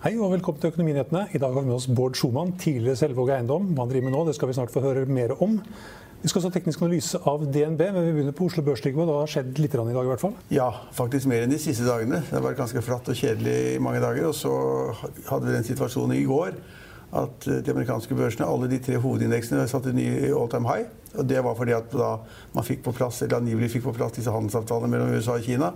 Hei og velkommen til Økonominyhetene. I dag har vi med oss Bård Schumann, tidligere Selvåg Eiendom. Hva han driver med nå, det skal vi snart få høre mer om. Vi skal også ha teknisk analyse av DNB, men vi begynner på Oslo Børs. Det har skjedd litt i dag i hvert fall? Ja, faktisk mer enn de siste dagene. Det har vært ganske flatt og kjedelig i mange dager. Og så hadde vi den situasjonen i går at eh, de amerikanske børsene, alle de tre hovedindeksene, satte ny all time high. Og det var fordi at man fikk på plass, eller angivelig fikk på plass disse handelsavtalene mellom USA og Kina.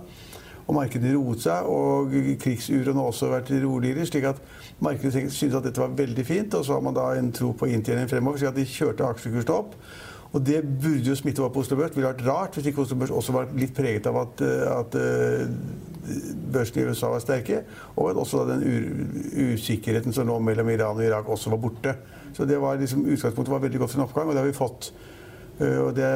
Og markedene roet seg, og krigsuroen har også vært roligere. slik at markedet syntes at dette var veldig fint, og så har man da en tro på inntjening fremover. slik at de kjørte aksjekursen opp. Og det burde jo smitte over på Oslo Børs. Det ville vært rart hvis ikke Oslo Børs også var litt preget av at, at børsene i USA var sterke, og at også den usikkerheten som lå mellom Iran og Irak, også var borte. Så det var liksom, utgangspunktet var veldig godt for en oppgang, og det har vi fått. Eh, og det,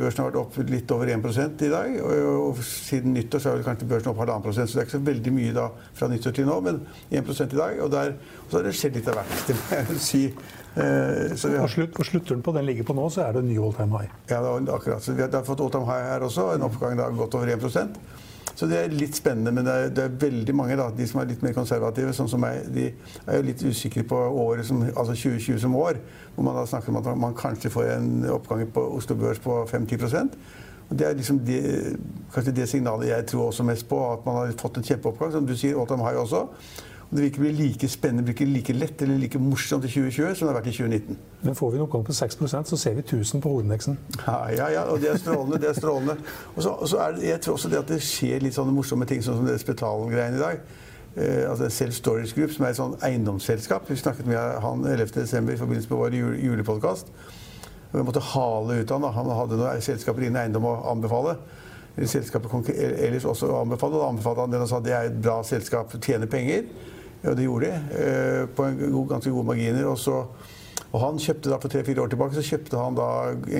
børsen har vært opp litt over 1% i dag. Og, siden nyttår så er kanskje børsen opp halvannen prosent. Så det er ikke så veldig mye da fra nyttår til nå, men 1% i dag. Og, der, og så har det skjedd litt av hvert, jeg si. Eh, så har, og, slutt, og sluttturen på den ligger på nå, så er det ny all time high. Ja, akkurat. Så vi har, fått all time high her også. En oppgang da godt over 1 så det er litt spennende, men det er, det er veldig mange, da, de som er litt mer konservative, sånn som meg, de er jo litt usikre på året som, altså 2020 som år. Hvor man da snakker om at man kanskje får en oppgang på Oslo Børs på 5-10 og Det er liksom det, kanskje det signalet jeg tror også mest på, at man har fått en kjempeoppgang. Som du sier, Autumn High også. Og det vil ikke bli like spennende, blir ikke like lett eller like morsomt i 2020 som det har vært i 2019. Men får vi en oppgang på 6% så ser vi 1000 på hovedindeksen. Ja, ja, ja, og det er strålende. det er strålende. Og så, og så er det, jeg tror også det at det skjer litt sånne morsomme ting, sånn som det Spetalen-greiene i dag. Eh, altså Self Storage Group, som er et sånn eiendomsselskap. Vi snakket med han 11.12. i forbindelse med vår jule, julepodkast. Vi måtte hale ut han. Da. Han hadde noen selskaper innen eiendom å anbefale selskapet ellers også anbefalte. Da anbefalte han den og sa det er et bra selskap, tjener penger. Ja, det gjorde de. Eh, på en god, ganske gode marginer. Og, så, og han kjøpte da For tre-fire år tilbake så kjøpte han da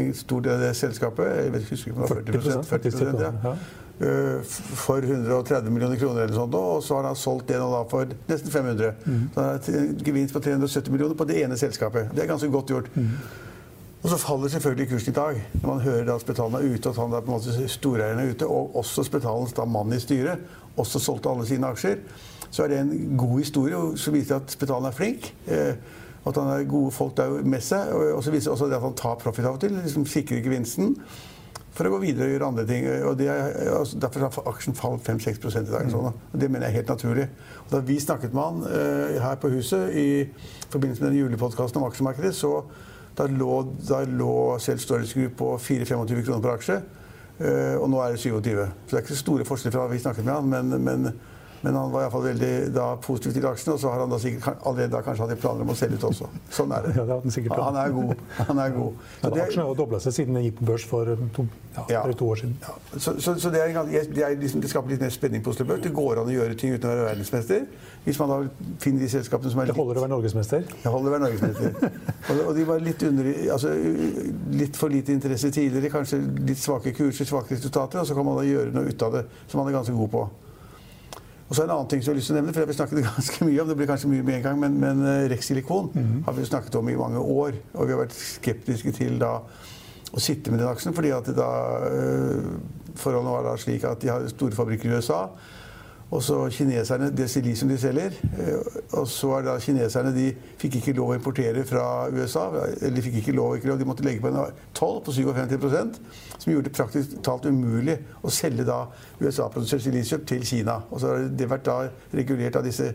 en stor del av det selskapet. Jeg vet ikke, om det var 40 40, ja. Eh, for 130 millioner kroner eller sånt, og så har han solgt det nå da for nesten 500. Mm. Så han har en gevinst på 370 millioner på det ene selskapet. Det er ganske godt gjort. Mm. Og så faller selvfølgelig kursen i dag. Når man hører at Spetalen er ute, og at han er på en måte storeieren er ute, og også Spetalens mann i styret også solgte alle sine aksjer så er det en god historie som viser at Spetalen er flink. Eh, at han har gode folk der med seg. Og så viser det at han tar profit av og til. liksom Sikrer gevinsten for å gå videre og gjøre andre ting. Og er, altså, derfor har aksjen falt 5-6% i dag. Sånn, og det mener jeg er helt naturlig. Og da vi snakket med han eh, her på huset i forbindelse med den julepodkasten om aksjemarkedet, så da lå, da lå selv Storage Group på 4-25 kroner per aksje. Eh, og nå er det 27. Så det er ikke så store forskjeller fra vi snakket med han, men, men men han var iallfall veldig da, positiv til aksjene, og så har han da sikkert allerede da kanskje hatt planer om å selge ut også. Sånn er det. Ja, det han, han, er god. Han er god. Ja, det, aksjene har jo dobla seg siden den gikk på børs for to, ja, to år siden. Så, så, så, det, er, det, er liksom, det, skaper litt mer spenning på Oslo Børs. Det går an å gjøre ting uten å være verdensmester. Hvis man da finner de selskapene som er litt Det holder å være norgesmester? Det holder å være norgesmester. og, og, de var litt, under, altså, litt for lite interesse tidligere, kanskje litt svake kurser, svake resultater, og så kan man da gjøre noe ut av det som man er ganske god på. Og så en annen ting som jeg har lyst til å nevne, for det har vi snakket ganske mye om, det blir kanskje mye med en gang, men, men eh, mm -hmm. har vi snakket om i mange år. Og vi har vært skeptiske til da å sitte med den aksjen, fordi at da, øh, forholdene var da slik at de har store fabrikker i USA. Og så kineserne, det silisium de selger. Eh, og så er da kineserne de fikk ikke lov å importere fra USA. Eller de fikk ikke lov, ikke lov de måtte legge på en toll på 57% som gjorde det praktisk talt umulig å selge da USA-produsert silisium til Kina. Og så har det vært da regulert av disse,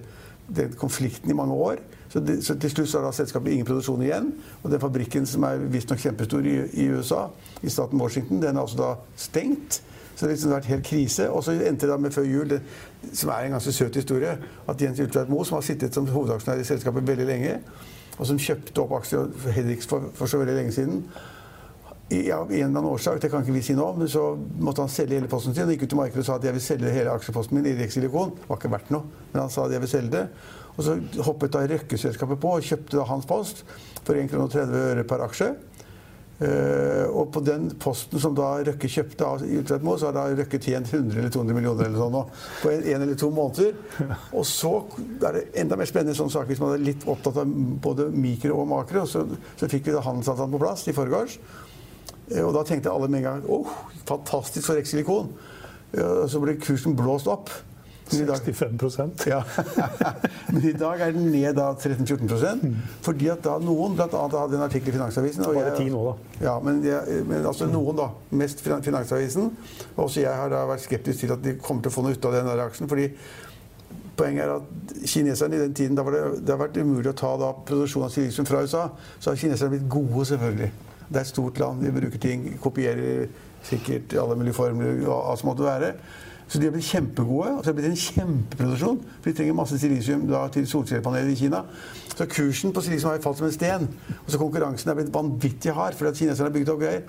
den konflikten i mange år. Så, de, så til slutt har selskapet ingen produksjon igjen. Og den fabrikken som er visstnok kjempestor i, i USA, i staten Washington, den er altså da stengt. Så det har liksom vært helt krise. Og så endte det da med før jul, det, som er en ganske søt historie, at Jens Ulltveit Moe, som har sittet som hovedaksjonær i selskapet veldig lenge, og som kjøpte opp aksjer for ikke for, for, så veldig lenge siden ja, en eller annen årsak, det kan ikke vi si nå, men så måtte han selge hele posten sin. Han gikk ut til markedet og sa at jeg vil selge hele aksjeposten min i Rex Silikon. Det var ikke verdt noe, men han sa at jeg vil selge det. Og så hoppet da Røkke-selskapet på og kjøpte da hans post for 1,30 kr per aksje. Uh, og på den posten som da Røkke kjøpte av Utveitmo, så har da Røkke tjent 100 eller 200 millioner eller sånn nå, på en, en, eller to måneder. Og så er det enda mer spennende sånn sak hvis man er litt opptatt av både mikro og makro. Så, så fikk vi da handelsavtalen på plass i forgårs. Uh, og da tenkte alle med en gang åh, oh, fantastisk for Rexilicon. Uh, så ble kursen blåst opp. 65% Ja. Men i dag er den ned 13-14 mm. Fordi at da noen, annet hadde en artikkel i Finansavisen og Bare ti nå, da. Ja, men, jeg, men altså noen, da. Mest Finansavisen. Og også jeg har da vært skeptisk til at de kommer til å få noe ut av den der aksjen. fordi Poenget er at kineserne i den tiden da var det, det har vært umulig å ta da, produksjon av silisium fra USA. Så har kineserne blitt gode, selvfølgelig. Det er et stort land, de bruker ting, kopierer sikkert alle mulige formler, hva som måtte være. Så de har blitt kjempegode. og så har det blitt en kjempeproduksjon. For de trenger masse silisium da, til solcellepaneler i Kina. Så kursen på silisium har falt som en sten. Og så konkurransen er blitt vanvittig hard fordi at kineserne har bygd opp greier.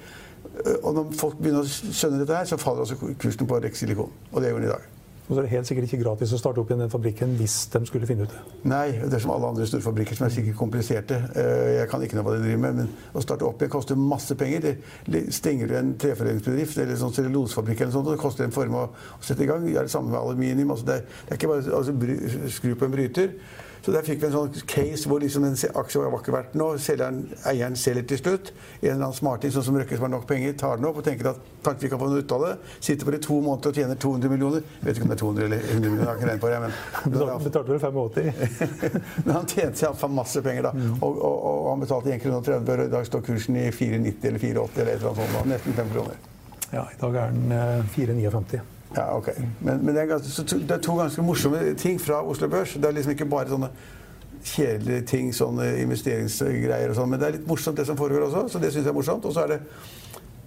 Og når folk begynner å skjønne dette her, så faller også kursen på Rex Silikon. Og det gjør den i dag. Og så er det helt sikkert ikke gratis å starte opp igjen den fabrikken hvis de skulle finne ut det. Nei, det er som alle andre store fabrikker som er sikkert kompliserte. Eh, jeg kan ikke noe hva de driver med, men å starte opp igjen koster masse penger. Det stenger du en treforedlingsbedrift eller sånn cellulosefabrikk eller sånt, og det koster en form å, sette i gang. Det er det samme med aluminium. Altså det, er, det, ikke bare altså, skru på en bryter. Så der fikk vi en sånn case hvor liksom en aksje var ikke verdt noe. Selgeren, eieren selger til slutt. En eller annen smarting sånn som Røkke som har nok penger, tar den opp og tenker at kanskje vi kan få noe ut av det. Sitter på det i to måneder og tjener 200 millioner. Jeg vet ikke om det er 200 eller 100 millioner, jeg har ikke på det. Men betalte vel 85? men han tjente seg iallfall masse penger, da. Mm. Og, og, og, han betalte 1 krone 30 øre. I dag står kursen i 4,90 eller 4,80 eller et eller annet sånt. Nesten 5 kroner. Ja, i dag er den 4,59. Ja, ok. Men, men det, er ganske, det, er to ganske morsomme ting fra Oslo Børs. Det er liksom ikke bare sånne kjedelige ting, sånne investeringsgreier og sånn. Men det er litt morsomt, det som foregår også. Så det syns jeg er morsomt. Og så er det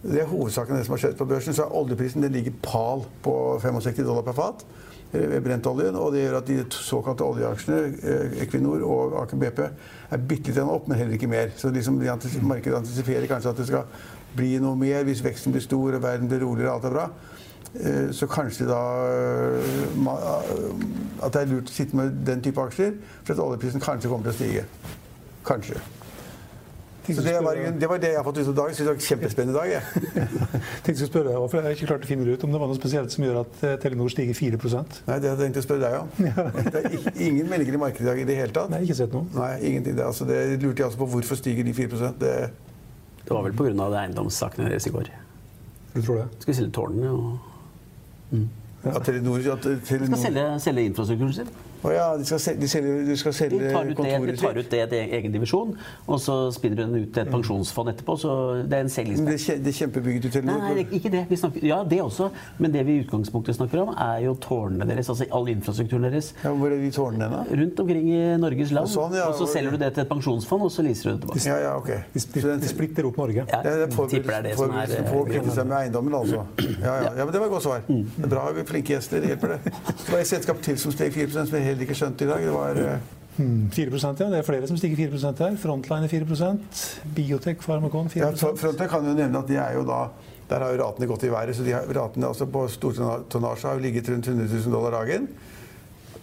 det er hovedsaken det som har skjedd på børsen. Så er oljeprisen den ligger pal på 65 dollar per fat eh, ved brentoljen. Og det gjør at de såkalte oljeaksjene, eh, Equinor og Aker BP, er bitte litt opp, men heller ikke mer. Så liksom markedet antisiperer kanskje at det skal bli noe mer hvis veksten blir stor og verden blir roligere og alt er bra. Eh, så kanskje da At det er lurt å sitte med den type aksjer, for at oljeprisen kanskje kommer til å stige. Kanskje. Så det var, det var, det jeg har fått ut av dagen. Synes det var en kjempespennende dag. Jeg. tenkte å spørre deg, for jeg har ikke klart å finne ut om det var noe spesielt som gjør at eh, Telenor stiger 4% Nei, det hadde jeg tenkt å spørre deg om. Ja. det er ingen meldinger i markedet i dag i det hele tatt. Nei, ikke sett noe. Nei, ingenting. Det, altså, det lurte jeg også på hvorfor stiger de 4 det, det var vel pga. eiendomssakene deres i går. Du tror det? Skulle selge tårnene og Mm. Ja, Telenor, at Telenor. skal selge, selge infrastrukturen sin. Å ja, de skal, selge, de selger, de skal selge de tar ut kontoret sitt? De tar ut det til egen divisjon, og så spinner du den ut til et mm. pensjonsfond etterpå. Så det er en selgingspenn. Det, er kjempebygget til Telenor? Nei, ikke det. Snakker, ja, det også. Men det vi i utgangspunktet snakker om, er jo tårnene deres. Altså all infrastrukturen deres. Ja, hvor er de tårnene da? Rundt omkring i Norges land. Og, sånn, ja, og så selger du det til et pensjonsfond, og så leaser du det tilbake. Ja, ja, ok. De, splitter, de splitter opp Norge. Ja, jeg tipper det er det som er Få kvitte seg med eiendommen, altså. Ja, ja. ja, men det var et godt svar. Mm. Bra, flinke gjester. Det hjelper, det. Det var et selskap til som steg 4 som jeg heller ikke skjønt i dag. Det var uh... 4 ja. Det er flere som stikker 4 her. Frontline 4% Biotech, Pharmacon 4 ja, Frontline kan jo nevne at de er jo da der har jo ratene gått i været. så de har, Ratene altså på stortonnasje har jo ligget rundt 100 000 dollar dagen.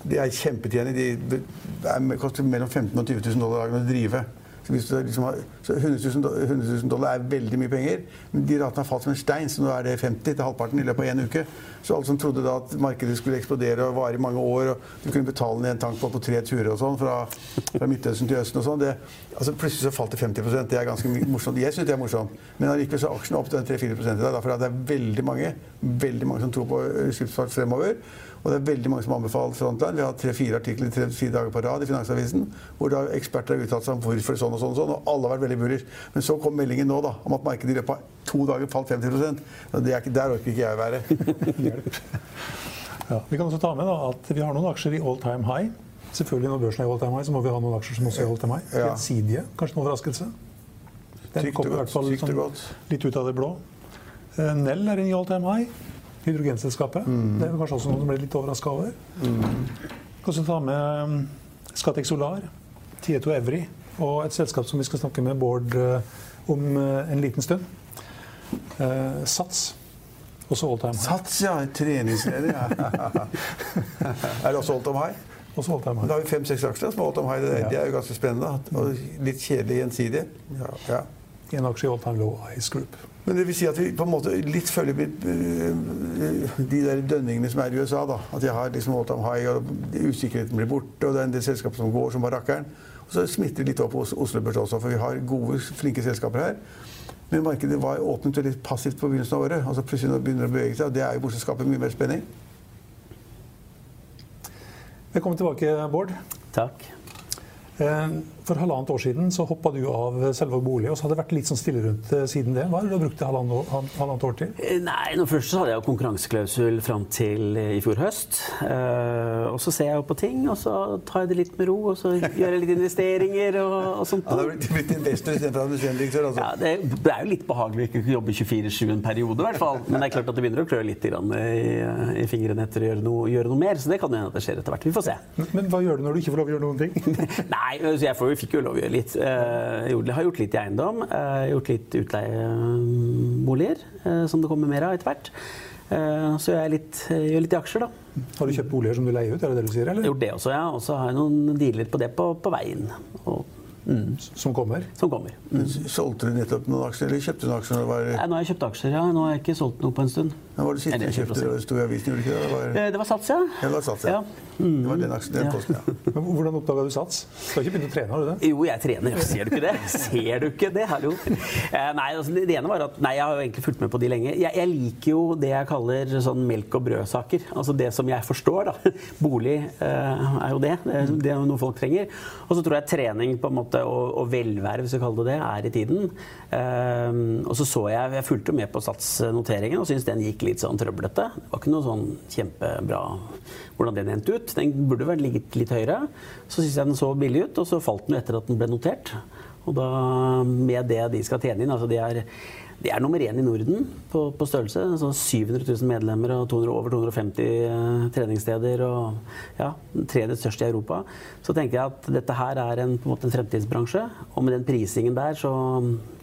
De er kjempetjenlige. De er, koster mellom 15 000 og 20 000 dollar dagen å drive. Så, liksom har, så 100, 000, 100 000 dollar er veldig mye penger, men de ratene har falt som en stein, så nå er det 50 til halvparten i løpet av én uke. Så alle som trodde da at markedet skulle eksplodere og vare i mange år, og du kunne betale ned en tank på, på tre turer og sånn fra, fra, Midtøsten til Østen og sånn altså Plutselig så falt det 50% Det er ganske morsomt. Jeg syns det er morsomt. Men allikevel så er aksjene opp til 3-4 i dag, for det er veldig mange, veldig mange som tror på skipsfart fremover. Og det er veldig mange som anbefaler Frontline. Vi har tre-fire artikler tre-fire dager på rad i Finansavisen hvor da eksperter har uttalt seg om hvorfor sånn og sånn, og sånn, og alle har vært veldig bullish. Men så kom meldingen nå da, om at markedet i løpet av to dager falt 50 og det er ikke, Der orker ikke jeg å være. Ja, vi kan også ta med da, at vi har noen aksjer i all time high. Selvfølgelig Når børsen er i all time high, så må vi ha noen aksjer som også er i all time high. Ja. Kanskje en overraskelse. Den kommer i hvert fall litt, sånn litt ut av det blå. Eh, Nell er i all time high. Hydrogenselskapet. Mm. Det er kanskje også noen som ble litt overraska over. Kan også ta med um, Scatec Solar, Tieto Evry og et selskap som vi skal snakke med Bård eh, om eh, en liten stund. Eh, Sats. Også all time high. Sats, ja. Treningsleder, ja. er det også all time high? Også all time Da high. har vi fem-seks aksjer som er all high. Det, det er jo ganske spennende. Og litt kjedelig gjensidig. Ja, ja. En aksje i all time low Ice Group. Men det vil si at vi på en måte litt følger øh, de der dønningene som er i USA. da. At jeg har liksom all time high, og usikkerheten blir borte, og det er en del selskaper som går som bare rakkeren. Og så smitter det litt opp på Os- Oslo Børs også, for vi har gode, flinke selskaper her. Men markedet var åpnet litt passivt på begynnelsen av året. altså Plutselig begynner det å bevege seg, og det er jo bortsett skaper mye mer spenning. Velkommen tilbake, Bård. Takk. Eh, For halvannet år siden så hoppa du av selve bolig, og så har det vært litt sånn stille rundt eh, siden det. Hva har du brukt det halvannet år, halv- halvannet år til? Eh, Nei, nå Først så hadde jeg jo konkurranseklausul fram til eh, i fjor høst. Eh, og så ser jeg jo på ting, og så tar jeg det litt med ro, og så gjør jeg litt investeringer og, og sånt. Han har blitt, blitt investor istedenfor administrerende altså. Ja, det, det er jo litt behagelig å ikke jobbe 24-7 en periode, i hvert fall. Men det er klart at det begynner å klø litt i, i fingrene etter å gjøre noe, gjøre noe mer. Så det kan jo hende at det skjer etter hvert. Vi får se. Men hva gjør du når du ikke får lov å gjøre noen ting? Nei, altså jeg får, jo- fikk jo lov å gjøre litt. Eh, Jeg har gjort litt i eiendom. eh, Gjort litt utleieboliger, eh, som det kommer mer av etter hvert. Eh, Så gjør jeg litt, gjør litt i aksjer, da. Har du kjøpt boliger som du leier ut, er det det du sier? Eller? gjort det også, ja. Og så har jeg noen dealer på det på, på veien. Og, mm, Som kommer? som kommer. Mm. Solgte du nettopp noen aksjer, eller kjøpte du noen aksjer? Var, Nei, nå har jeg kjøpt aksjer, ja. Nå har jeg ikke solgt noe på en stund. Hva var det siste jeg kjøpte? Det sto i avisen, gjorde det ikke det? det? Var, Eh, Det var Sats, ja. Ja, det var Sats, ja. ja. det var den aksjen, den Ja. posten, ja. Men Hvordan oppdaga du Sats? Du har ikke begynt å trene, har du det? Jo, jeg trener. Ser du ikke det? Ser du ikke det? Hallo. Eh, nei, altså, det ene var at Nei, jeg har jo egentlig fulgt med på de lenge. Jeg, jeg liker jo det jeg kaller sånn melk og brød-saker. Altså det som jeg forstår, da. Bolig eh, er jo det. Det er- Det er jo noe folk trenger. Og så tror jeg trening på en måte, og, og velvære, hvis vi kaller det det, er i tiden. Eh, og så så jeg Jeg fulgte jo med på Sats-noteringen og syntes den gikk litt sånn trøblete. Det var ikke noe sånn kjempebra hvordan den endte ut. Den burde vært ligget litt høyere. Så syns jeg den så billig ut, og så falt den etter at den ble notert. Og da, med det de skal tjene inn altså de er, de er nummer én i Norden på, på størrelse. Altså 700 000 medlemmer og 200, over 250 eh, treningssteder. Og ja, tredje største i Europa. Så tenker jeg at dette her er en, på en, måte en fremtidsbransje. Og med den prisingen der, så,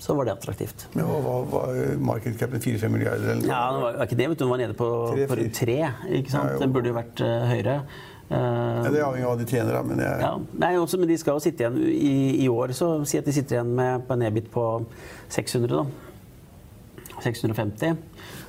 så var det attraktivt. Men hva var, var markedcapen 4-5 milliarder eller noe? Ja, det var ikke det, vet du. Den var nede på, rundt fire. tre. Ikke sant? Ja. Den burde jo vært uh, høyere. Uh, Ja, det er avhengig av hva de tjener, da. Men jeg, ja, nei, også, men de skal jo sitte igjen i, i år, så si at de sitter igjen med på en EBIT på 600, da. 650.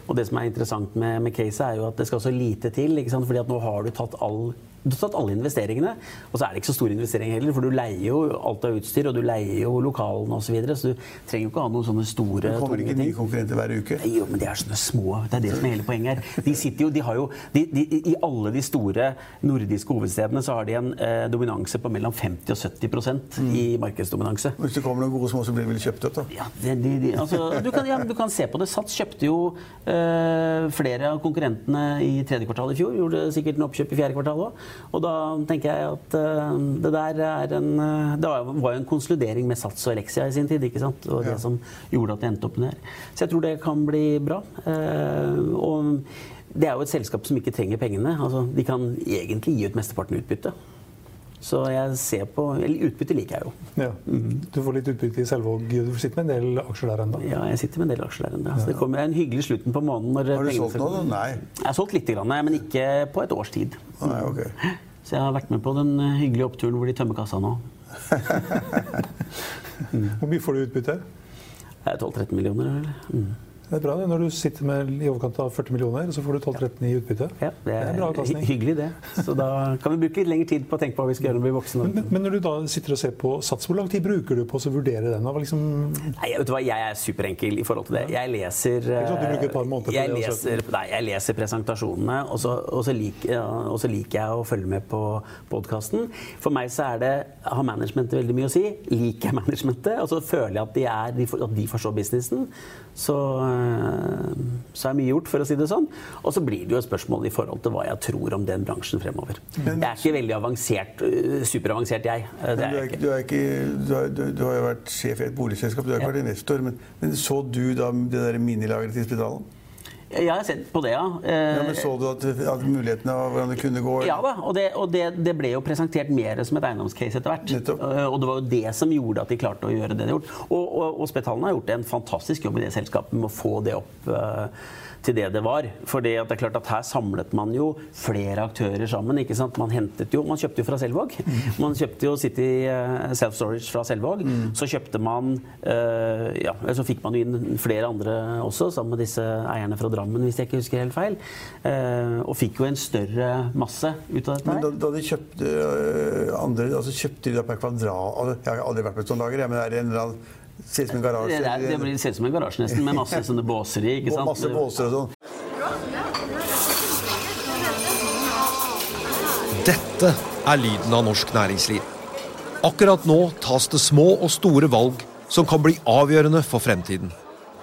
Og det som er interessant med, med caset, er jo at det skal så lite til. Ikke sant? Fordi at nå har du tatt all du har tatt alle investeringene, og så er det ikke så store investeringer heller, for du leier jo alt av utstyr, og du leier jo lokalene osv., så, videre, så du trenger jo ikke ha noen sånne store, det kommer ikke nye konkurrenter hver uke. Jo, men de er sånne små. Det er det som er hele poenget her. De sitter jo, de har jo, de, de, I alle de store nordiske hovedstedene så har de en eh, dominanse på mellom 50 og 70% i markedsdominanse. Hvis det kommer noen gode små, så blir de vel kjøpt opp, da. Ja, de, altså, du, kan, ja, du kan se på det. Sats kjøpte jo eh, flere av konkurrentene i tredje kvartal i fjor. Gjorde sikkert en oppkjøp i fjerde kvartal òg. Og da tenker jeg at eh, det der er en eh, Det var var jo en konsolidering med Sats og Elexia i sin tid. ikke sant? Og det Ja. som gjorde at det endte opp med det. Så jeg tror det kan bli bra. Eh, og det er jo et selskap som ikke trenger pengene. Altså, de kan egentlig gi ut mesteparten utbytte. Så jeg ser på Eller utbytte liker jeg jo. Ja. Du får litt utbytte i Selvåg. Du sitter med en del aksjer der ennå. Ja, jeg sitter med en del aksjer der ennå. Så det kommer en hyggelig slutten på måneden. Når Har du solgt noe? Nei. Jeg har solgt litt, grann, men ikke på et års tid. Nei, okay. Så jeg har vært med på den hyggelige oppturen hvor de tømmer kassa nå. Hvor mye får du utbytte? Det er 12-13 millioner, eller? Mm. Det er bra det, når du sitter med i overkant av 40 millioner, så får du 12-13 i utbytte. Ja, det er, Det er bra avkastning. hyggelig, det. Så da kan vi bruke litt lengre tid på å tenke på hva vi skal gjøre når vi blir voksne. Men, men når du da sitter og ser på Sats, hvor lang tid bruker du på å vurdere den? Liksom, Nei, vet du hva, Jeg er superenkel i forhold til det. Jeg leser sånn du bruker et par måneder på jeg det leser, nei, jeg leser presentasjonene, og så, og, så ja, og så liker jeg å følge med på podkasten. For meg så er det har managementet veldig mye å si. Liker jeg managementet, og så føler jeg at de, er, at de forstår businessen, så, så er mye gjort, for å si det sånn. Og så blir det jo et spørsmål i forhold til hva jeg tror om den bransjen fremover. Jeg er ikke veldig avansert, øh, superavansert, jeg. Det er du, jeg er, ikke. du, er ikke, du, har, du, du har jo vært sjef i et boligselskap, du har ikke vært investor. Men, men så du da det der minilageret til Spitalen? Jeg har sett på det, ja. Eh, Ja, men Så du at, at mulighetene av hvordan det kunne gå? Ja da, og, det, og det, det ble jo presentert mer som et eiendomscase etter hvert. Eh, Og det var jo det som gjorde at de klarte å gjøre det de har gjort. Og, og, og Spetalen har gjort en fantastisk jobb i det selskapet med å få det opp eh, til det det var. For det er klart at her samlet man jo flere aktører sammen. ikke sant? Man hentet jo, man kjøpte jo fra Selvåg. Man kjøpte jo City Self Storage fra Selvåg. Så kjøpte man ja, så fikk man jo inn flere andre også, sammen med disse eierne fra Drammen, hvis jeg ikke husker helt feil. Eh, og fikk jo en større masse ut av dette Men da, da de kjøpte øh, andre, altså kjøpte de da per kvadrat altså, Jeg har aldri vært på et sånt lager, jeg, men er det en eller annen Ser ut som en garasje. Det, er, det blir, ser ut som en garasje nesten, med masse sånne båser i. ikke og sant? masse båser og sånn. Dette er lyden av norsk næringsliv. Akkurat nå tas det små og store valg som kan bli avgjørende for fremtiden.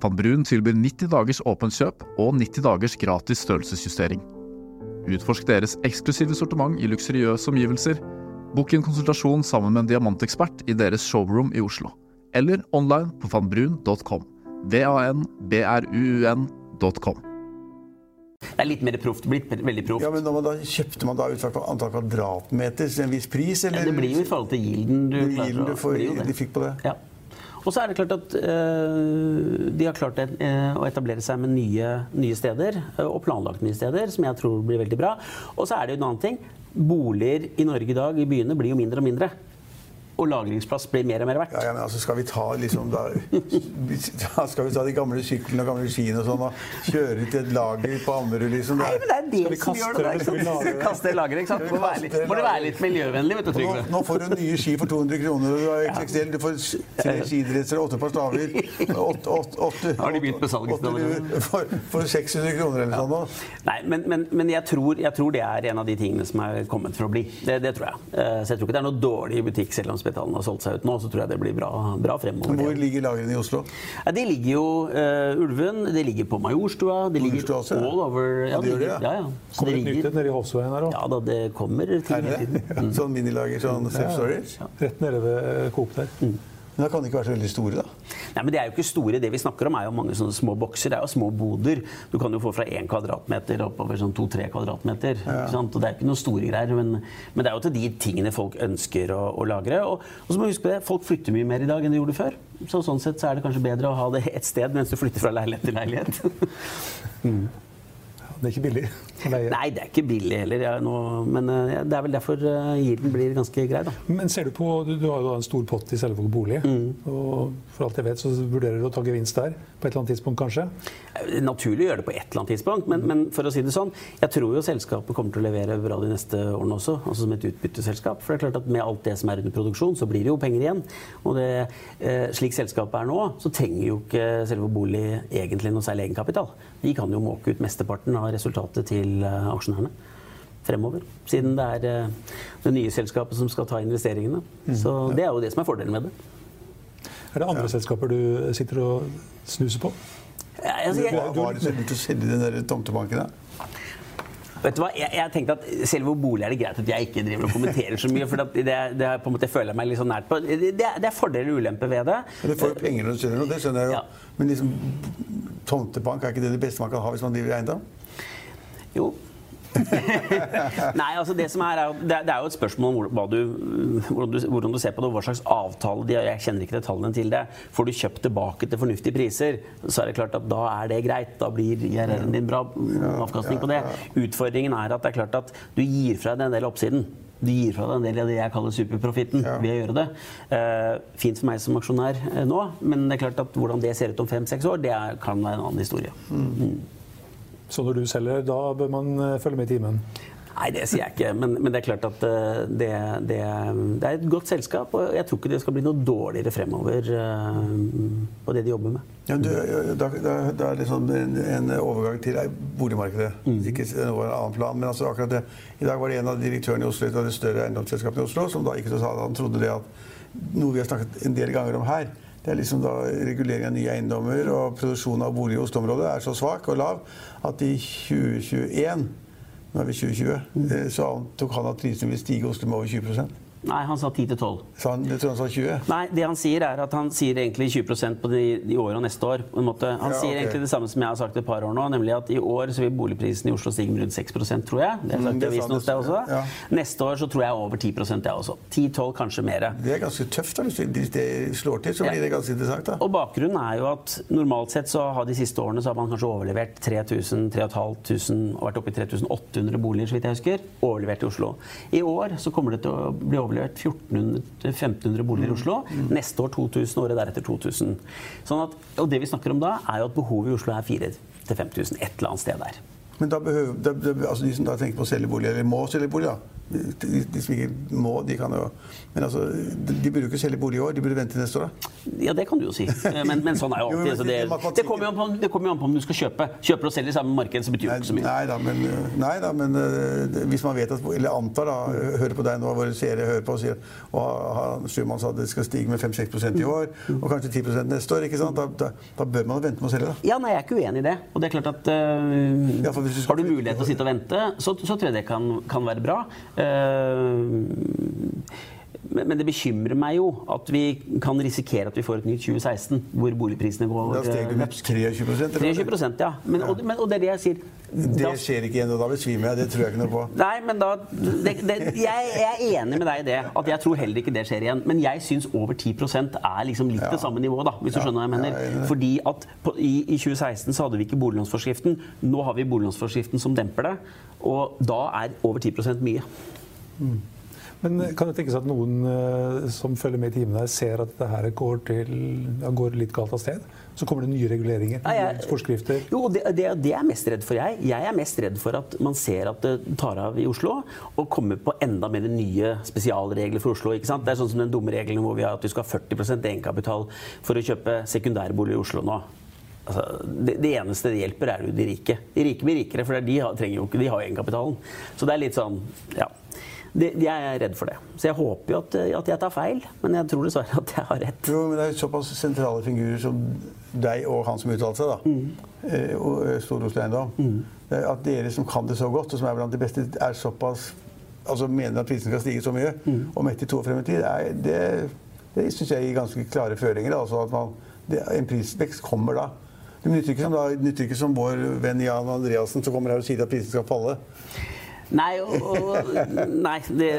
Van Brun tilbyr 90 dagers åpent kjøp og 90 dagers gratis størrelsesjustering. Utforsk deres eksklusive sortiment i luksuriøse omgivelser. Bok en konsultasjon sammen med en diamantekspert i deres showroom i Oslo. Eller online på vanbrun.com. V-a-n-b-r-u-u-n.com. Det er litt mer proft. Blitt veldig proft. Ja, men da, da kjøpte man da ut fra antall kvadratmeter til en viss pris? Ja, det blir jo i forhold til gilden du du får, blir jo det. de fikk på det? Ja. Og så er det klart at øh, de har klart det, øh, å etablere seg med nye, nye steder, øh, og planlagt nye steder, som jeg tror blir veldig bra. Og så er det jo en annen ting. Boliger i Norge i dag, i byene, blir jo mindre og mindre. Og lagringsplass blir mer og mer verdt. Ja, ja, men altså skal vi ta liksom da, Skal vi ta de gamle syklene og gamle skiene og sånn og kjøre til et lager på Ammerud, liksom? Nei, men det er det som gjør det. ikke eller skal vi sant? Kaste lageret, ikke sant? Må være må det være litt miljøvennlig, vet du, Nå, Trygve. nå får du nye ski for 200 kroner, du har XXL, du får tre skidresser og åtte par staver. Åtte, åtte, åtte, Har de begynt med salget luer for, for 600 kroner eller sånn. Ja. Nei, men, men, men jeg, tror, jeg tror det er en av de tingene som er kommet for å bli. Det, det tror jeg. Eh, Så jeg tror ikke det er noe dårlig butikk, selv om Spetalen har solgt seg ut nå. Så tror jeg det blir bra, bra fremover. Hvor ligger lagrene i Oslo? Ja, de ligger jo uh, Ulven, det ligger på Majorstua, det ligger også, ja. all over. Ja, de, gjør det, ja. ja, ja. Så Kommer det et nytt et nede i Hovsveien her òg. Ja da, det kommer ting hele tiden. Mm. Sånn minilager, sånn self-storage? Rett nede ved Coop der. Men da kan de ikke være så veldig store, da. Nei, men Det er jo ikke store. Det vi snakker om, er jo mange sånne små bokser. Det er jo små boder. Du kan jo få fra én kvadratmeter oppover sånn to-tre kvadratmeter. Sant? Og Det er ikke noen store greier, men, men det er jo til de tingene folk ønsker å, å lagre. Og, og så må vi huske på det, folk flytter mye mer i dag enn de gjorde før. Så sånn sett så er det kanskje bedre å ha det ett sted mens du flytter fra leilighet til leilighet. Det er ikke billig. Nei, det er ikke billig heller. Nå, men eh, det er vel derfor uh, gilden blir ganske grei, da. Men ser du på Du, du har jo da en stor pott i Selvåg bolig. Mm. Og for alt jeg vet, så vurderer du å ta gevinst der på et eller annet tidspunkt, kanskje? Eh, Naturlig å gjøre det på et eller annet tidspunkt, men, men for å si det sånn, jeg tror jo selskapet kommer til å levere bra de neste årene også, altså som et utbytteselskap. For det er klart at med alt det som er under produksjon, så blir det jo penger igjen. Og det, eh, slik selskapet er nå, så trenger jo ikke selve bolig egentlig noe særlig egenkapital. De kan jo måke ut mesteparten av resultatet til eh, aksjonærene fremover. Siden det er eh, det nye selskapet som skal ta investeringene. Så det er jo det som er fordelen med det. Er det andre selskaper du sitter og snuser på? Ja, altså, jeg, Hva var det så lurt å selge den der tomtebanken, da? Vet du hva, jeg, jeg tenkte at Selve bolig er det greit at jeg ikke driver og kommenterer så mye. for det, det er på en måte jeg føler meg litt sånn nært på. Det, det er- er fordeler og ulemper ved det. Du får jo penger når du selger noe, det skjønner jeg jo. Ja. Men liksom, tomtebank, er ikke det det beste man kan ha hvis man driver eiendom? Jo. Nei, altså det som er, det, er- jo et spørsmål om hvor- du, hvordan, du, hvordan du ser på det, og hva slags avtale de har. Jeg kjenner ikke detaljene til det. Får du kjøpt tilbake til fornuftige priser, så er det klart at da er det greit. Da blir IRR-en din bra avkastning på det. Utfordringen er at det er klart at du gir fra deg en del oppsiden. Du gir fra deg en del av det jeg kaller superprofitten Ja. ved å gjøre det. Uh, fint for meg som aksjonær eh, nå, men det er klart at hvordan det ser ut om fem-seks år, det er, kan være en annen historie. Så når du selger, da bør man eh, følge med i timen? Nei, det sier jeg ikke. Men, men det er klart at eh, det, det, det er et godt selskap. Og jeg tror ikke det skal bli noe dårligere fremover eh, på det de jobber med. Ja, du, da, da, da er det sånn en, en overgang til boligmarkedet. Ikke noe en annen plan, men altså akkurat det. I dag var det en av direktørene i Oslo, et av de større eiendomsselskapene i Oslo, som da ikke sa at han trodde det at noe vi har snakket en del ganger om her, det er liksom da regulering av nye eiendommer og produksjon av bolig i Oslo-området er så svak og lav at i 2021 nå er vi 2020, eh, så antok han at prisene vil stige i Oslo med over 20 Nei, han sa 10-12. Så han, jeg tror han sa 20. Nei, det han sier er at han sier egentlig 20% på de, de året og neste år. Han Ja, sier okay. egentlig det samme som jeg har sagt et par år nå, nemlig at i år så vil boligprisen i Oslo stige med rundt 6 tror jeg. Det har jeg Mm, sagt det sa hos det, deg også. ja. Neste år så tror jeg over 10% jeg også. 10-12, kanskje mer. Det er ganske tøft. da. Hvis det slår til, så blir Ja. det ganske interessant. da. Og bakgrunnen er jo at normalt sett så har de siste årene så har man kanskje overlevert 3000, 3500 og vært oppe i 3800 boliger, så vidt jeg husker, overlevert i Oslo. I år så kommer det til å bli overlevert 1400-1500 boliger i Oslo. Neste år 2000, året deretter 2000. Sånn at, og det vi snakker om da, er jo at behovet i Oslo er 4000-5000, et eller annet sted der. Men da behøver, da, da, altså de som da tenker på å selge bolig, eller må selge bolig, da. De, som ikke må, de kan jo Men altså, de, de burde jo ikke selge bolig i år, de burde vente til neste år. da. Ja, det kan du jo si. Men, men sånn er jo Jo, alltid. så det- det, kommer jo an på, det kommer an på om du skal kjøpe. Kjøper og selger i samme marked, så betyr jo ikke så mye. nei da, men, nei da, men uh, hvis man vet at Eller antar, da. Hører på deg nå, våre seere hører på og sier og Schumann sa at det skal stige med 5-6% i år, og kanskje 10% neste år. ikke sant? Da, da, da bør man vente med å selge, da. Ja, nei, Jeg er ikke uenig i det. Og det er klart at uh, Ja, hvis du skal Har du mulighet til å sitte og vente, så, så tror jeg det kan, kan være bra. Eh, men, men det bekymrer meg jo at vi kan risikere at vi får et nytt 2016 hvor boligprisene går Da steg det med 23 eller? 23 ja. Men, og, men, og det er det jeg sier. Det Da- skjer ikke igjen, og da besvimer jeg. Det tror jeg ikke noe på. Nei, men da det, det, jeg, jeg er enig med deg i det. At jeg tror heller ikke det skjer igjen. Men jeg syns over 10 er liksom litt Ja. det samme nivået, da, hvis du skjønner hva jeg mener. ja. Fordi at på, i, I 2016 så hadde vi ikke boliglånsforskriften. Nå har vi boliglånsforskriften som demper det. Og da er over 10% mye. Men kan det tenkes at noen eh, som følger med i timen her, ser at dette her går, til, ja, går litt galt av sted? Så kommer det nye reguleringer, Ja, jeg- forskrifter. Jo, det, det, det er jeg mest redd for, jeg. Jeg er mest redd for at man ser at det tar av i Oslo, og kommer på enda mer nye spesialregler for Oslo. ikke sant? Det er sånn som den dumme regelen hvor vi har at du skal ha 40% egenkapital for å kjøpe sekundærbolig i Oslo nå. Altså, det, det eneste det hjelper, er jo de rike. De rike blir rikere, for de har, trenger jo ikke, de har egenkapitalen. Så det er litt sånn, ja. Det, jeg er redd for det. Så jeg håper jo at, at jeg tar feil, men jeg tror dessverre at jeg har rett. Jo, men det er jo såpass sentrale figurer som deg og han som uttalte seg, da. Eh, og eh, Stor Oslo Eiendom. Mm. At dere som kan det så godt, og som er blant de beste, er såpass Altså mener at prisen skal stige så mye om ett til to år frem i tid, er, det, det syns jeg gir ganske klare føringer. Altså at man, det, en prisvekst kommer da. Det nytter ikke som, da, nytter ikke som vår venn Jan Andreassen som kommer her og sier at prisen skal falle. Nei, og, og Nei, det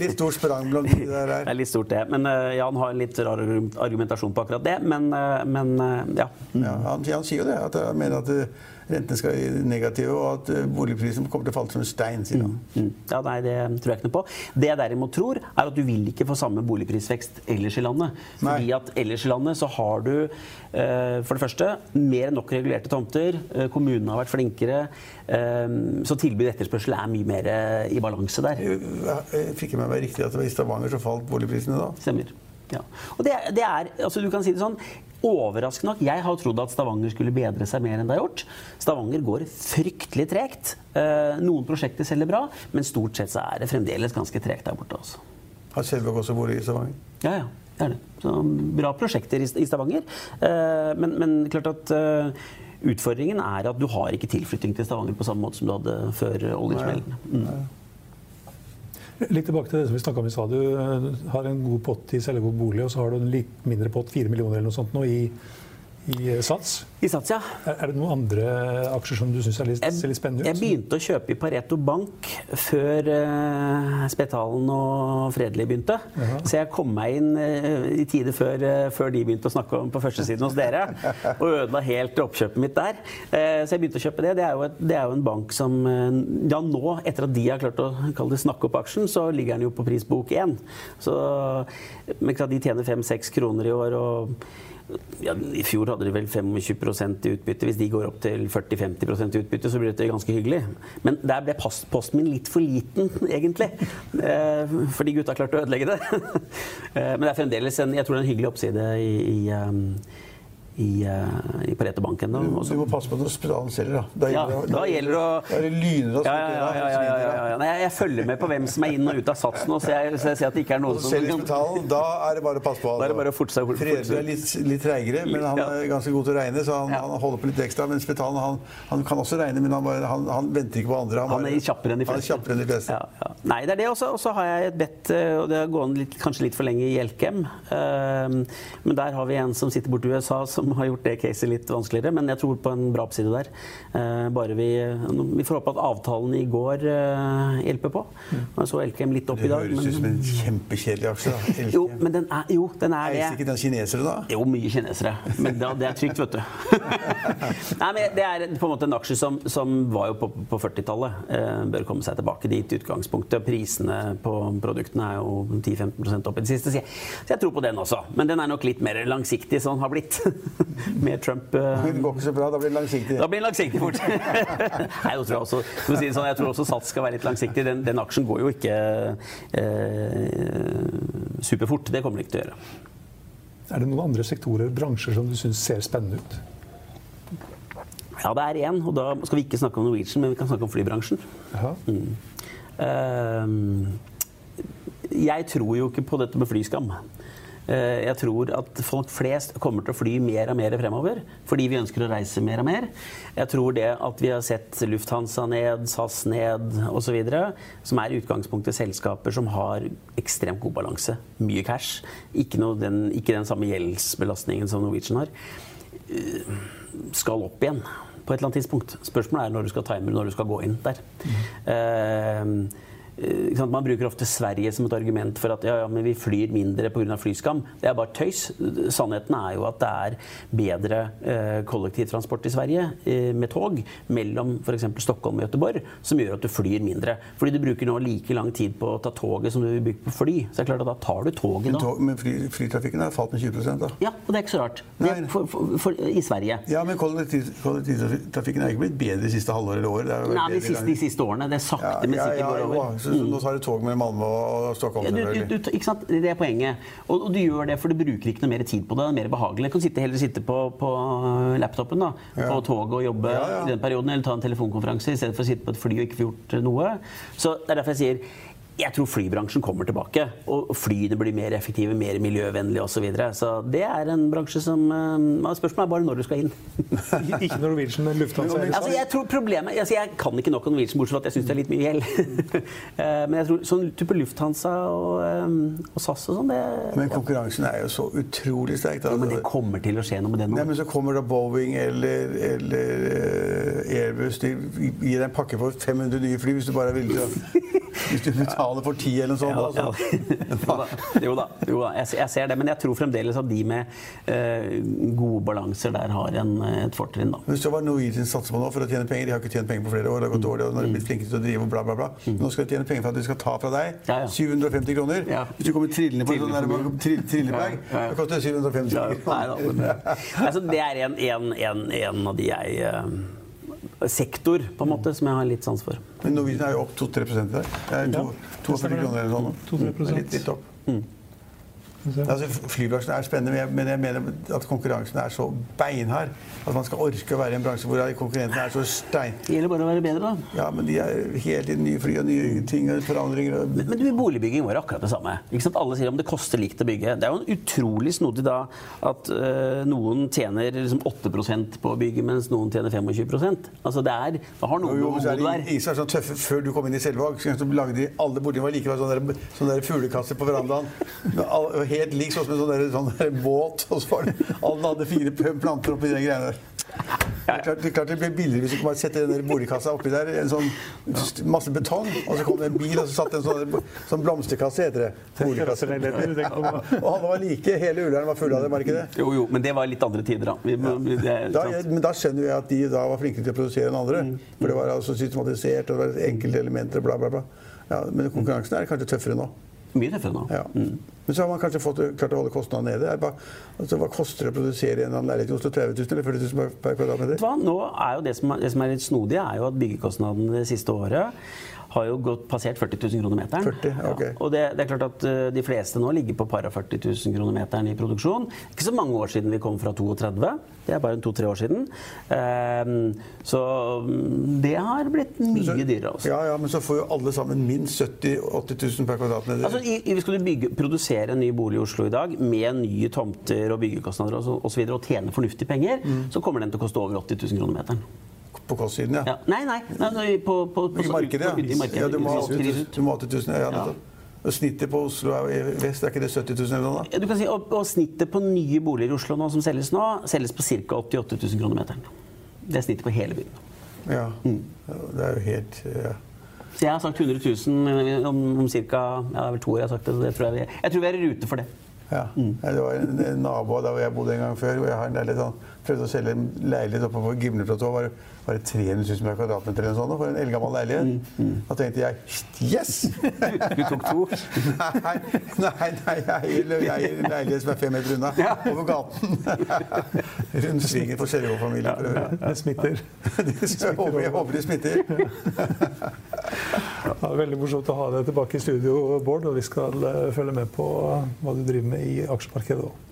Litt stort sprang blant de der Det er litt stort, det. Men eh, Jan har en litt rar argumentasjon på akkurat det. Men, eh, men eh, ja. Ja, han, han sier jo det. At jeg mener at eh, rentene skal være negative, og at eh, boligprisen kommer til å falle som en stein. sier han. Mm. Ja, nei, Det tror jeg ikke noe på. Det jeg derimot tror, er at du vil ikke få samme boligprisvekst ellers i landet. Fordi at ellers i landet så har du eh, for det første mer enn nok regulerte tomter. Eh, kommunene har vært flinkere. Så tilbud og etterspørsel er mye mer i balanse der. Jeg fikk jeg med meg riktig at det var i Stavanger så falt boligprisene da? Stemmer. Ja. Og det, det er, altså du kan si det sånn, Overraskende nok, jeg har trodd at Stavanger skulle bedre seg mer enn det har gjort. Stavanger går fryktelig tregt. Eh, noen prosjekter selger bra, men stort sett så er det fremdeles ganske tregt der borte. Også. Har Selvåg også vært i Stavanger? Ja, ja. Det er det. Så, bra prosjekter i, i Stavanger. Eh, men, men, klart at eh, utfordringen er at du har ikke tilflytting til Stavanger på samme måte som du hadde før oljesmellen. Mm. Litt tilbake til det som vi snakka om i stad. Du eh, har en god pott i Sellegod bolig, og så har du en litt mindre pott, fire millioner eller noe sånt, nå i i eh, Sats. I Sats, ja. Er, det noen andre aksjer som du syns ser litt spennende ut? Jeg begynte å kjøpe i Pareto Bank før uh, Spetalen og Fredelig begynte. Jaha. Så jeg kom meg inn uh, i tide før, uh, før, de begynte å snakke om på førstesiden hos dere. Og ødela helt oppkjøpet mitt der. så jeg begynte å kjøpe det. Det er jo, et, det er jo en bank som Ja, nå, etter at de har klart å det, snakke opp aksjen, så ligger den jo på prisbok 1. Så de tjener 5-6 kroner i år. og ja, I fjor hadde de vel 25% i utbytte. Hvis de går opp til 40-50 i utbytte, så blir dette ganske hyggelig. Men der ble posten min litt for liten, egentlig. Eh, fordi gutta klarte å ødelegge det. Eh, men det er fremdeles en, jeg tror det er en hyggelig oppside i, i um, i, uh, i Pareto Bank ennå. Du, må passe på når hospitalet selger, da. Da ja, gjelder, da gjelder å Da er det lyner og ja, ja, ja, ja, Nei, Jeg følger med på hvem som er inn og ut av satsen, og så jeg, så jeg ser at det ikke er noen som Selger spedalen, da er det bare å passe på. Da er det bare å fortsette. Fredrik er litt, litt treigere, men han er ganske god til å regne, så han, han holder på litt ekstra. Men hospitalet han, han, kan også regne, men han, bare, han, venter ikke på andre. Han, bare, er kjappere enn de fleste. Enn de fleste. Nei, det er det også. Og så har jeg et bedt, eh, og det har gått kanskje litt for lenge i Elkem. Um, men der har vi en som sitter borti USA, som har gjort det caset litt vanskeligere, men jeg tror på en bra oppside der. Eh, bare vi, vi får håpe at avtalen i går eh, hjelper på. Mm. Jeg så Elkem litt opp i dag. Det høres ut som en kjempekjedelig aksje. da. Jo, men den er, jo, den er det. Eier ikke den kinesere, da? Jo, mye kinesere. Men det, det er trygt, vet du. Nei, men Det er på en måte en aksje som, som var jo på, på 40-tallet. Eh, bør komme seg tilbake dit i utgangspunktet. Prisene på produktene er jo 10-15% opp i det siste. Så jeg, så jeg tror på den også. Men den er nok litt mer langsiktig, sånn har blitt. Med Trump uh, Det går ikke så bra. Da blir det langsiktig. Da blir det langsiktig fort. Nei, jeg tror, også, si sånn, jeg tror også Sats skal være litt langsiktig. Den, den aksjen går jo ikke eh, superfort. Det kommer den ikke til å gjøre. Er det noen andre sektorer, bransjer, som du syns ser spennende ut? Ja, det er én. Og da skal vi ikke snakke om Norwegian, men vi kan snakke om flybransjen. Mm. Uh, jeg tror jo ikke på dette med flyskam. Eh, jeg tror at folk flest kommer til å fly mer og mer fremover fordi vi ønsker å reise mer og mer. Jeg tror det at vi har sett Lufthansa ned, SAS ned osv., som er utgangspunktet selskaper som har ekstremt god balanse, mye cash, ikke, den, ikke den samme gjeldsbelastningen som Norwegian har, eh, skal opp igjen på et eller annet tidspunkt. Spørsmålet er når du skal time når du skal gå inn der. Mm. Uh, man bruker ofte Sverige som et argument for at ja, ja, men vi flyr mindre pga. flyskam. Det er bare tøys. Sannheten er jo at det er bedre eh, kollektivtransport i Sverige eh, med tog mellom f.eks. Stockholm og Göteborg, som gjør at du flyr mindre. Fordi du bruker nå like lang tid på å ta toget som du vil bygge på fly. Så det er klart at da tar du toget da. Men, men fly, flytrafikken har falt med 20 da? Ja, og det er ikke så rart. For, for, for, I Sverige. Ja, men kollektiv, kollektivtrafikken er ikke blitt bedre de siste halvåret eller året? Nei, de siste, de siste, årene. Det er sakte, ja, men sikkert går over. Mm. Nå tar du tog med Malmö og Stockholm? Ja, du, du, du, ikke sant? Det er poenget. Og, og, du gjør det for du bruker ikke noe mer tid på det. Det er mer behagelig. Du kan sitte, heller sitte på, på laptopen da, ja. på toget og jobbe i den perioden, eller ta en telefonkonferanse i stedet for å sitte på et fly og ikke få gjort noe. Så Det er derfor jeg sier jeg tror flybransjen kommer tilbake. Og flyene blir mer effektive, mer miljøvennlige osv. Så, videre. så det er en bransje som uh, Spørsmålet er bare når du skal inn. ikke Norwegian, men Lufthansa? Altså, jeg tror problemet, altså, jeg kan ikke nok om Norwegian, bortsett fra at jeg syns det er litt mye gjeld. uh, men jeg tror sånn type Lufthansa og, um, og SAS og sånn det, Men konkurransen er jo så utrolig sterk. Ja, men det kommer til å skje noe med den nå. Nei, men så kommer da Boeing eller, eller Airbus de gir deg en pakke for 500 nye fly hvis du bare er villig til å Hvis du betaler for ti eller noe sånt. Altså. Jo da, jo da. Jeg, ser det. Men jeg tror fremdeles at de med eh, gode balanser der har en, et fortrinn, da. Hvis det var Norwegian satser på nå for å tjene penger, de har ikke tjent penger på flere år, det har gått dårlig, og nå har de blitt flinke til å drive og bla, bla, bla. Nå skal de tjene penger for at de skal ta fra deg Mm. Ja, ja. 750 kroner. Hvis du kommer trillende på en sånn trillebag, da koster det 750 kroner. nei, altså, det er en, en, en, en av de jeg eh, Sektor, på en måte, som jeg har litt sans for. Men Norwegian er jo opp 2-3 i dag. Det er 42 stemmer kroner eller sånn. 2-3%. Litt, litt opp. Altså, flybransjen er spennende, men jeg, mener at konkurransen er så beinhard at man skal orke å være i en bransje hvor konkurrentene er så stein... Det gjelder bare å være bedre, da. Ja, men de er hele tiden nye fly og nye ting og forandringer. Og... Men, men du, boligbygging var akkurat det samme. Ikke sant? Alle sier om det koster likt å bygge. Det er jo en utrolig snodig da at øh, noen tjener liksom 8% på å bygge, mens noen tjener 25 Altså det er Da har noe Jo, jo, der? med så er sånn tøffe Før du kom inn i Selvåg, så lagde de alle boligene var sånne, sånne der, sånn fuglekasser på verandaen. Med all- Helt lik sånn som en sånn der, sånn der båt. Og så var det Alle hadde fire planter oppi de greiene der. Det er klart, det er klart det blir billigere hvis du bare setter den der boligkassa oppi der. En sånn masse betong. Og så kom det en bil, og så satt det en sånn, sånn blomsterkasse, heter det. Boligkasse. Og alle var like. Hele Ullern var full av det, var ikke det? Jo, jo, men det var litt andre tider, da. Vi, det, Da, jeg, men da skjønner jeg at de da var flinkere til å produsere enn andre. For det var altså systematisert, og det var enkelte elementer, bla, bla, bla. Ja, men konkurransen er kanskje tøffere nå. Mye tøffere nå. Ja. Men så har man kanskje fått, klart å holde kostnadene nede. Bare, altså, hva koster det å produsere en leilighet i Oslo? 30 000 eller 40 000 per- per kvadratmeter? Hva? Nå er jo det som er, det som er litt snodig, er jo at byggekostnadene det siste året har jo gått passert 40 000 kroner meteren. 40, ok. ja, og det, det er klart at uh, de fleste nå ligger på para 40 000 kroner meteren i produksjon. Ikke så mange år siden vi kom fra 32. Det er bare to-tre år siden. Um, så mm, det har blitt mye dyrere. Også. Ja, ja, men så får jo alle sammen minst 70 000-80 000 per kvadratmeter. Altså, i, i, skal du bygge, produsere en ny bolig i Oslo i dag med nye tomter og byggekostnader og, så, og, så videre, og tjene fornuftige penger, så kommer den til å koste over 80 000 kroner meteren. På kostsiden, ja. Ja. Nei, nei, nei, nei på, på, på, I markedet, i ja. markedet. ja du, må ha Hvis 80 000, du må ha 80 000 ja. Og snittet på Oslo er, i vest, er ikke det 70 000 eller noe? da? Ja, Du kan si, og, og Snittet på nye boliger i Oslo nå som selges nå, selges på ca. 88 000 kroner meteren. Det er snittet på hele byen. Ja. Mm. Det er jo helt ja. Så jeg har sagt 100 000 om, om ca. Ja, vel to år jeg har sagt det. så det tror jeg, vi, jeg tror vi er i rute for det. Ja. Nei, Det var en, en nabo der hvor jeg bodde en gang før. hvor jeg har en del Han prøvde å selge en leilighet oppe på Gimleplatået. Var, det- var det 300 000 per kvadratmeter eller sånt for en eldgammel leilighet? Da tenkte jeg yes! Du tok to. nei, nei, nei, jeg eier en leilighet som er fem meter unna. Over gaten. Rundt svingen for Skjervå-familien. for øvrig. Det smitter. Jeg håper, jeg håper det smitter. Ja, veldig morsomt å ha deg tilbake i studio, Bård. Og vi skal eh, følge med på hva du driver med i aksjemarkedet òg.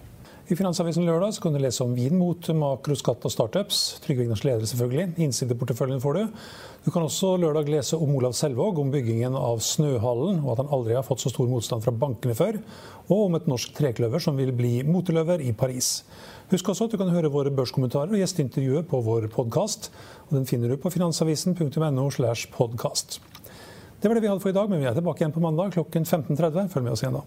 I Finansavisen lørdag så kan du lese om vin mot makroskatt og startups. Trygve Ignars leder, selvfølgelig. Innsideporteføljen får du. Du kan også lørdag lese om Olav Selvåg, om byggingen av Snøhallen, og at han aldri har fått så stor motstand fra bankene før. Og om et norsk trekløver som vil bli moteløver i Paris. Husk også at du kan høre våre børskommentarer og gjesteintervjuet på vår podkast. Den finner du på finansavisen.no. slash podcast. Det var det vi hadde for i dag, men vi er tilbake igjen på mandag klokken 15.30. Følg med oss igjen da.